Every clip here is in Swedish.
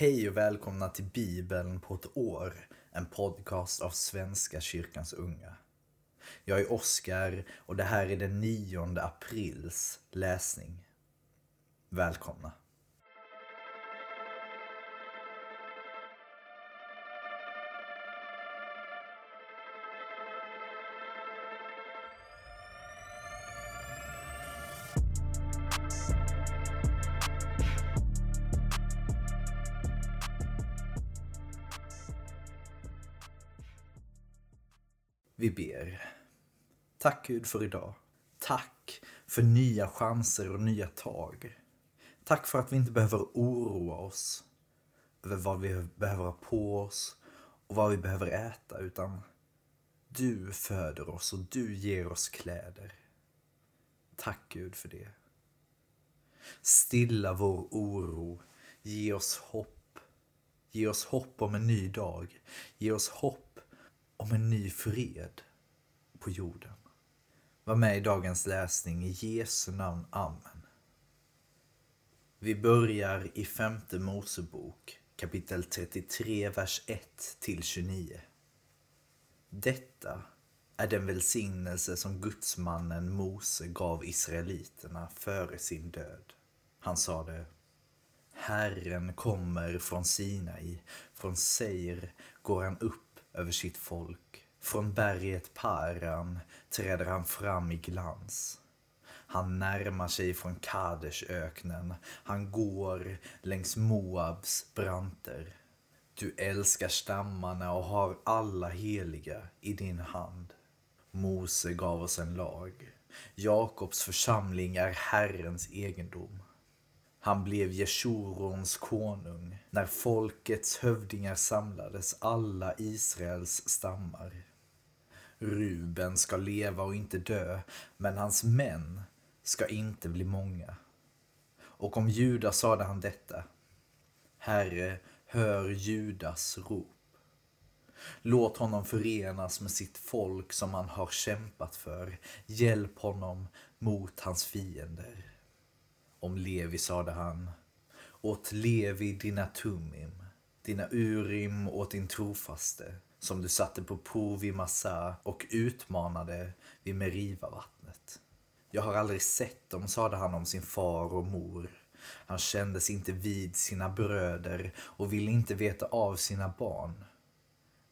Hej och välkomna till Bibeln på ett år, en podcast av Svenska kyrkans unga. Jag är Oskar och det här är den 9 aprils läsning. Välkomna! Vi ber. Tack Gud för idag. Tack för nya chanser och nya tag. Tack för att vi inte behöver oroa oss över vad vi behöver ha på oss och vad vi behöver äta, utan du föder oss och du ger oss kläder. Tack Gud för det. Stilla vår oro. Ge oss hopp. Ge oss hopp om en ny dag. Ge oss hopp om en ny fred på jorden. Var med i dagens läsning i Jesu namn. Amen. Vi börjar i femte Mosebok kapitel 33, vers 1 till 29. Detta är den välsignelse som gudsmannen Mose gav israeliterna före sin död. Han sade Herren kommer från Sinai, från Seir går han upp över sitt folk. Från berget Paran träder han fram i glans. Han närmar sig från Kadeshöknen. Han går längs Moabs branter. Du älskar stammarna och har alla heliga i din hand. Mose gav oss en lag. Jakobs församling är Herrens egendom. Han blev Jeshurons konung när folkets hövdingar samlades, alla Israels stammar. Ruben ska leva och inte dö, men hans män ska inte bli många. Och om Juda sade han detta. Herre, hör Judas rop. Låt honom förenas med sitt folk som han har kämpat för. Hjälp honom mot hans fiender. Om Levi sade han, åt Levi dina tumim, dina urim åt din trofaste, som du satte på prov i Massa och utmanade vid Meriva-vattnet. Jag har aldrig sett dem, sade han om sin far och mor. Han kändes inte vid sina bröder och ville inte veta av sina barn.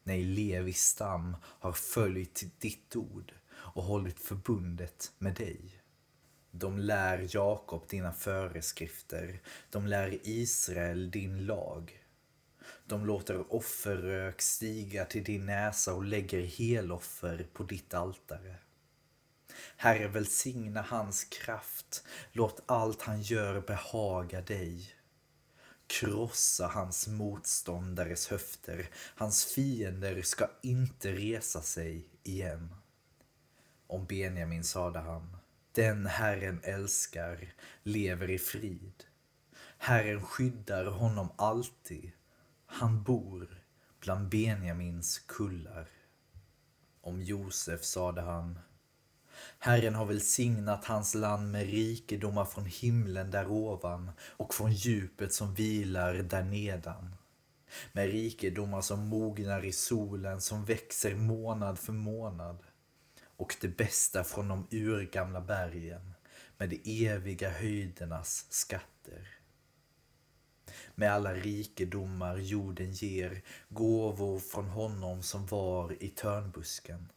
Nej, Levis stam har följt ditt ord och hållit förbundet med dig. De lär Jakob dina föreskrifter. De lär Israel din lag. De låter offerrök stiga till din näsa och lägger heloffer på ditt altare. Herre, välsigna hans kraft. Låt allt han gör behaga dig. Krossa hans motståndares höfter. Hans fiender ska inte resa sig igen. Om Benjamin sade han den Herren älskar lever i frid. Herren skyddar honom alltid. Han bor bland Benjamins kullar. Om Josef sade han Herren har välsignat hans land med rikedomar från himlen där ovan och från djupet som vilar där nedan. Med rikedomar som mognar i solen, som växer månad för månad och det bästa från de urgamla bergen med de eviga höjdernas skatter. Med alla rikedomar jorden ger, gåvor från honom som var i törnbusken.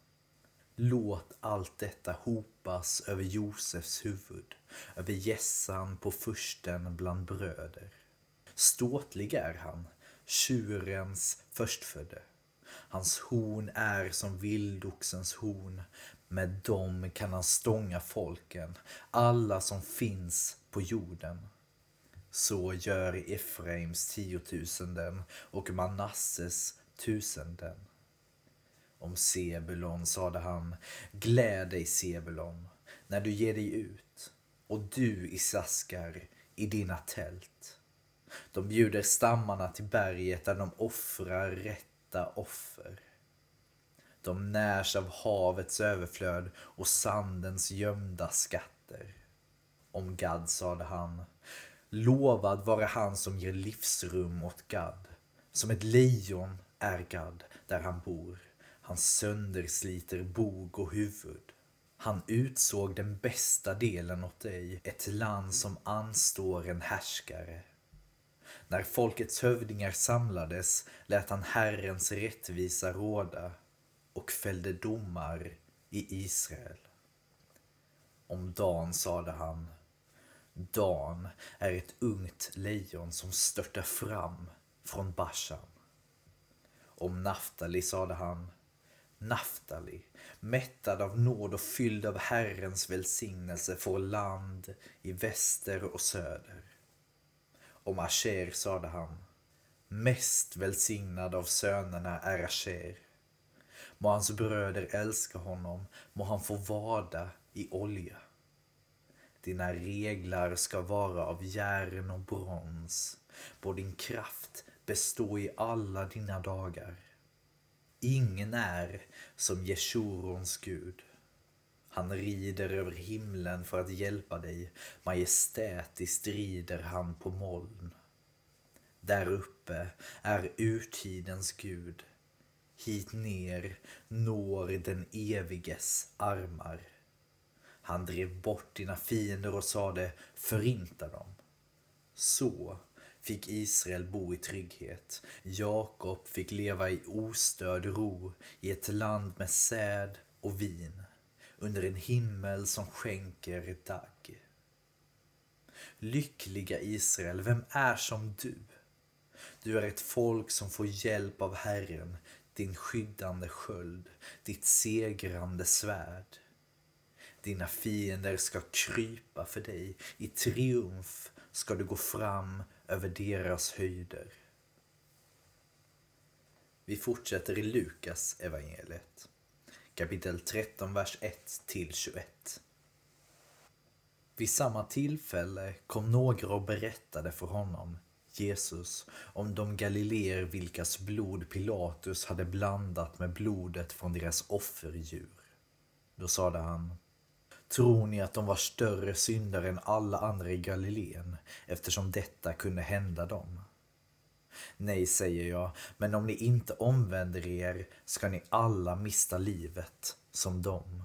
Låt allt detta hopas över Josefs huvud, över gässan på försten bland bröder. Ståtlig är han, tjurens förstfödde. Hans horn är som vildoxens horn. Med dem kan han stånga folken, alla som finns på jorden. Så gör Efraims tiotusenden och Manasses tusenden. Om Sebulon sade han, gläd dig Sebulon, när du ger dig ut, och du Isaskar i dina tält. De bjuder stammarna till berget där de offrar rätt lätta offer. De närs av havets överflöd och sandens gömda skatter. Om Gad sade han, Lovad vare han som ger livsrum åt Gad. Som ett lejon är Gad där han bor. Han söndersliter bog och huvud. Han utsåg den bästa delen åt dig, ett land som anstår en härskare. När folkets hövdingar samlades lät han Herrens rättvisa råda och fällde domar i Israel. Om Dan sade han, Dan är ett ungt lejon som störtar fram från Bashan. Om Naftali sade han, Naftali, mättad av nåd och fylld av Herrens välsignelse, får land i väster och söder. Om Asher sade han, mest välsignad av sönerna är Asher. Må hans bröder älska honom, må han få vada i olja. Dina reglar ska vara av järn och brons, må din kraft bestå i alla dina dagar. Ingen är som Jeshurons Gud. Han rider över himlen för att hjälpa dig. Majestätiskt rider han på moln. Där uppe är urtidens Gud. Hit ner når den eviges armar. Han drev bort dina fiender och sade förinta dem. Så fick Israel bo i trygghet. Jakob fick leva i ostörd ro i ett land med säd och vin under en himmel som skänker dagg. Lyckliga Israel, vem är som du? Du är ett folk som får hjälp av Herren, din skyddande sköld, ditt segrande svärd. Dina fiender ska krypa för dig, i triumf ska du gå fram över deras höjder. Vi fortsätter i Lukas evangeliet kapitel 13, vers 1 till 21. Vid samma tillfälle kom några och berättade för honom, Jesus, om de galileer vilkas blod Pilatus hade blandat med blodet från deras offerdjur. Då sade han, Tror ni att de var större syndare än alla andra i Galileen eftersom detta kunde hända dem? Nej, säger jag, men om ni inte omvänder er ska ni alla mista livet som dem.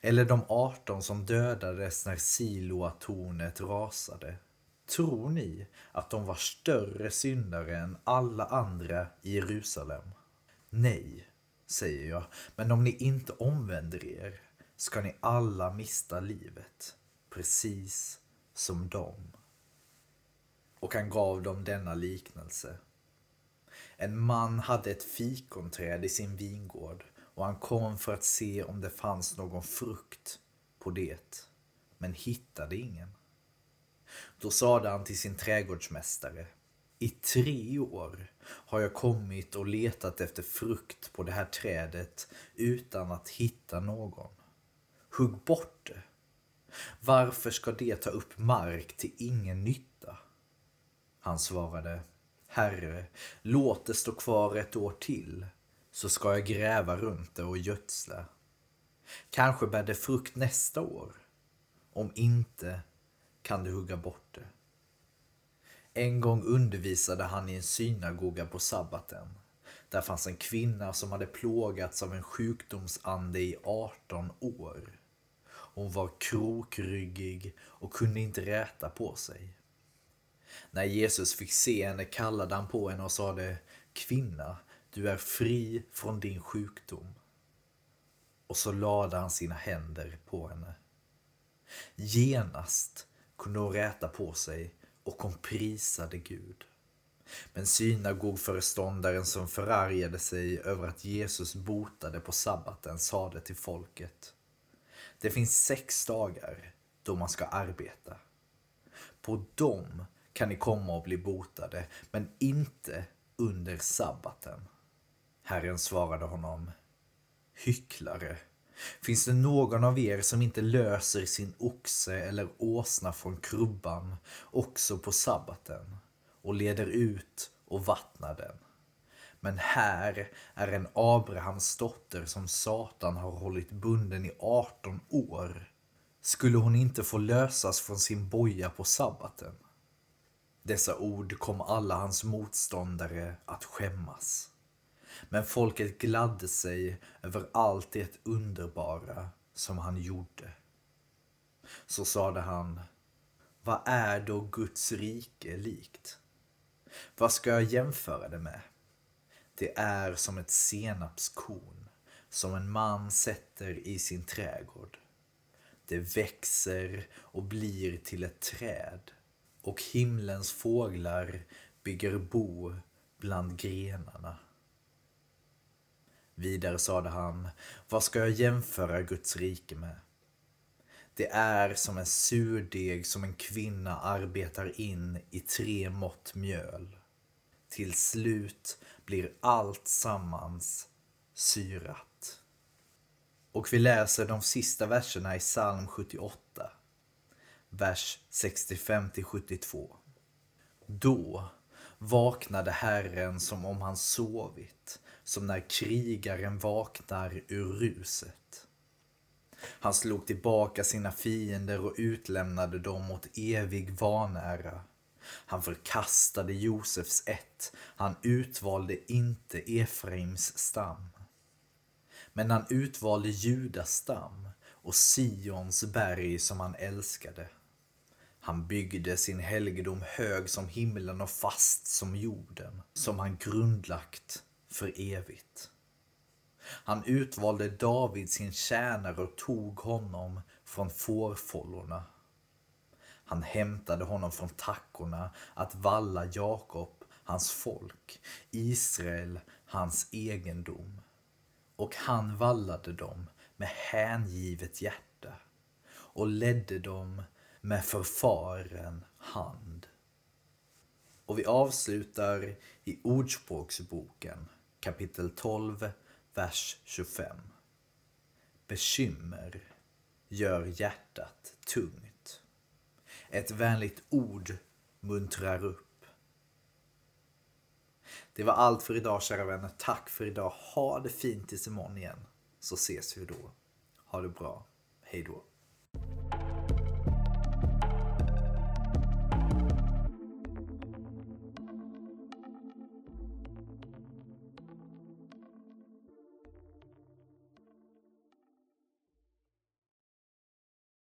Eller de 18 som dödades när Siloa-tornet rasade. Tror ni att de var större syndare än alla andra i Jerusalem? Nej, säger jag, men om ni inte omvänder er ska ni alla mista livet, precis som dem. Och han gav dem denna liknelse. En man hade ett fikonträd i sin vingård och han kom för att se om det fanns någon frukt på det, men hittade ingen. Då sade han till sin trädgårdsmästare i tre år har jag kommit och letat efter frukt på det här trädet utan att hitta någon. Hugg bort det. Varför ska det ta upp mark till ingen nytta? Han svarade Herre, låt det stå kvar ett år till, så ska jag gräva runt det och gödsla. Kanske bär det frukt nästa år. Om inte kan du hugga bort det. En gång undervisade han i en synagoga på sabbaten. Där fanns en kvinna som hade plågats av en sjukdomsande i 18 år. Hon var krokryggig och kunde inte räta på sig. När Jesus fick se henne kallade han på henne och sade Kvinna, du är fri från din sjukdom. Och så lade han sina händer på henne. Genast kunde hon räta på sig och hon prisade Gud. Men synagogföreståndaren som förargade sig över att Jesus botade på sabbaten sade till folket. Det finns sex dagar då man ska arbeta. På dem kan ni komma och bli botade, men inte under sabbaten. Herren svarade honom, hycklare. Finns det någon av er som inte löser sin oxe eller åsna från krubban också på sabbaten och leder ut och vattnar den? Men här är en Abrahams dotter som Satan har hållit bunden i 18 år. Skulle hon inte få lösas från sin boja på sabbaten? Dessa ord kom alla hans motståndare att skämmas. Men folket gladde sig över allt det underbara som han gjorde. Så sade han, vad är då Guds rike likt? Vad ska jag jämföra det med? Det är som ett senapskorn som en man sätter i sin trädgård. Det växer och blir till ett träd och himlens fåglar bygger bo bland grenarna. Vidare sade han, vad ska jag jämföra Guds rike med? Det är som en surdeg som en kvinna arbetar in i tre mått mjöl. Till slut blir allt sammans syrat. Och vi läser de sista verserna i psalm 78, vers 65 72. Då vaknade Herren som om han sovit, som när krigaren vaknar ur ruset. Han slog tillbaka sina fiender och utlämnade dem åt evig vanära. Han förkastade Josefs ett, han utvalde inte Efraims stam. Men han utvalde Judas stam och Sions berg som han älskade. Han byggde sin helgedom hög som himlen och fast som jorden, som han grundlagt för evigt. Han utvalde David sin tjänare och tog honom från fårfållorna. Han hämtade honom från tackorna att valla Jakob, hans folk, Israel, hans egendom. Och han vallade dem med hängivet hjärta och ledde dem med förfaren hand. Och vi avslutar i Ordspråksboken kapitel 12, vers 25. Bekymmer gör hjärtat tungt. Ett vänligt ord muntrar upp. Det var allt för idag kära vänner. Tack för idag. Ha det fint tills imorgon igen. Så ses vi då. Ha det bra. Hej då.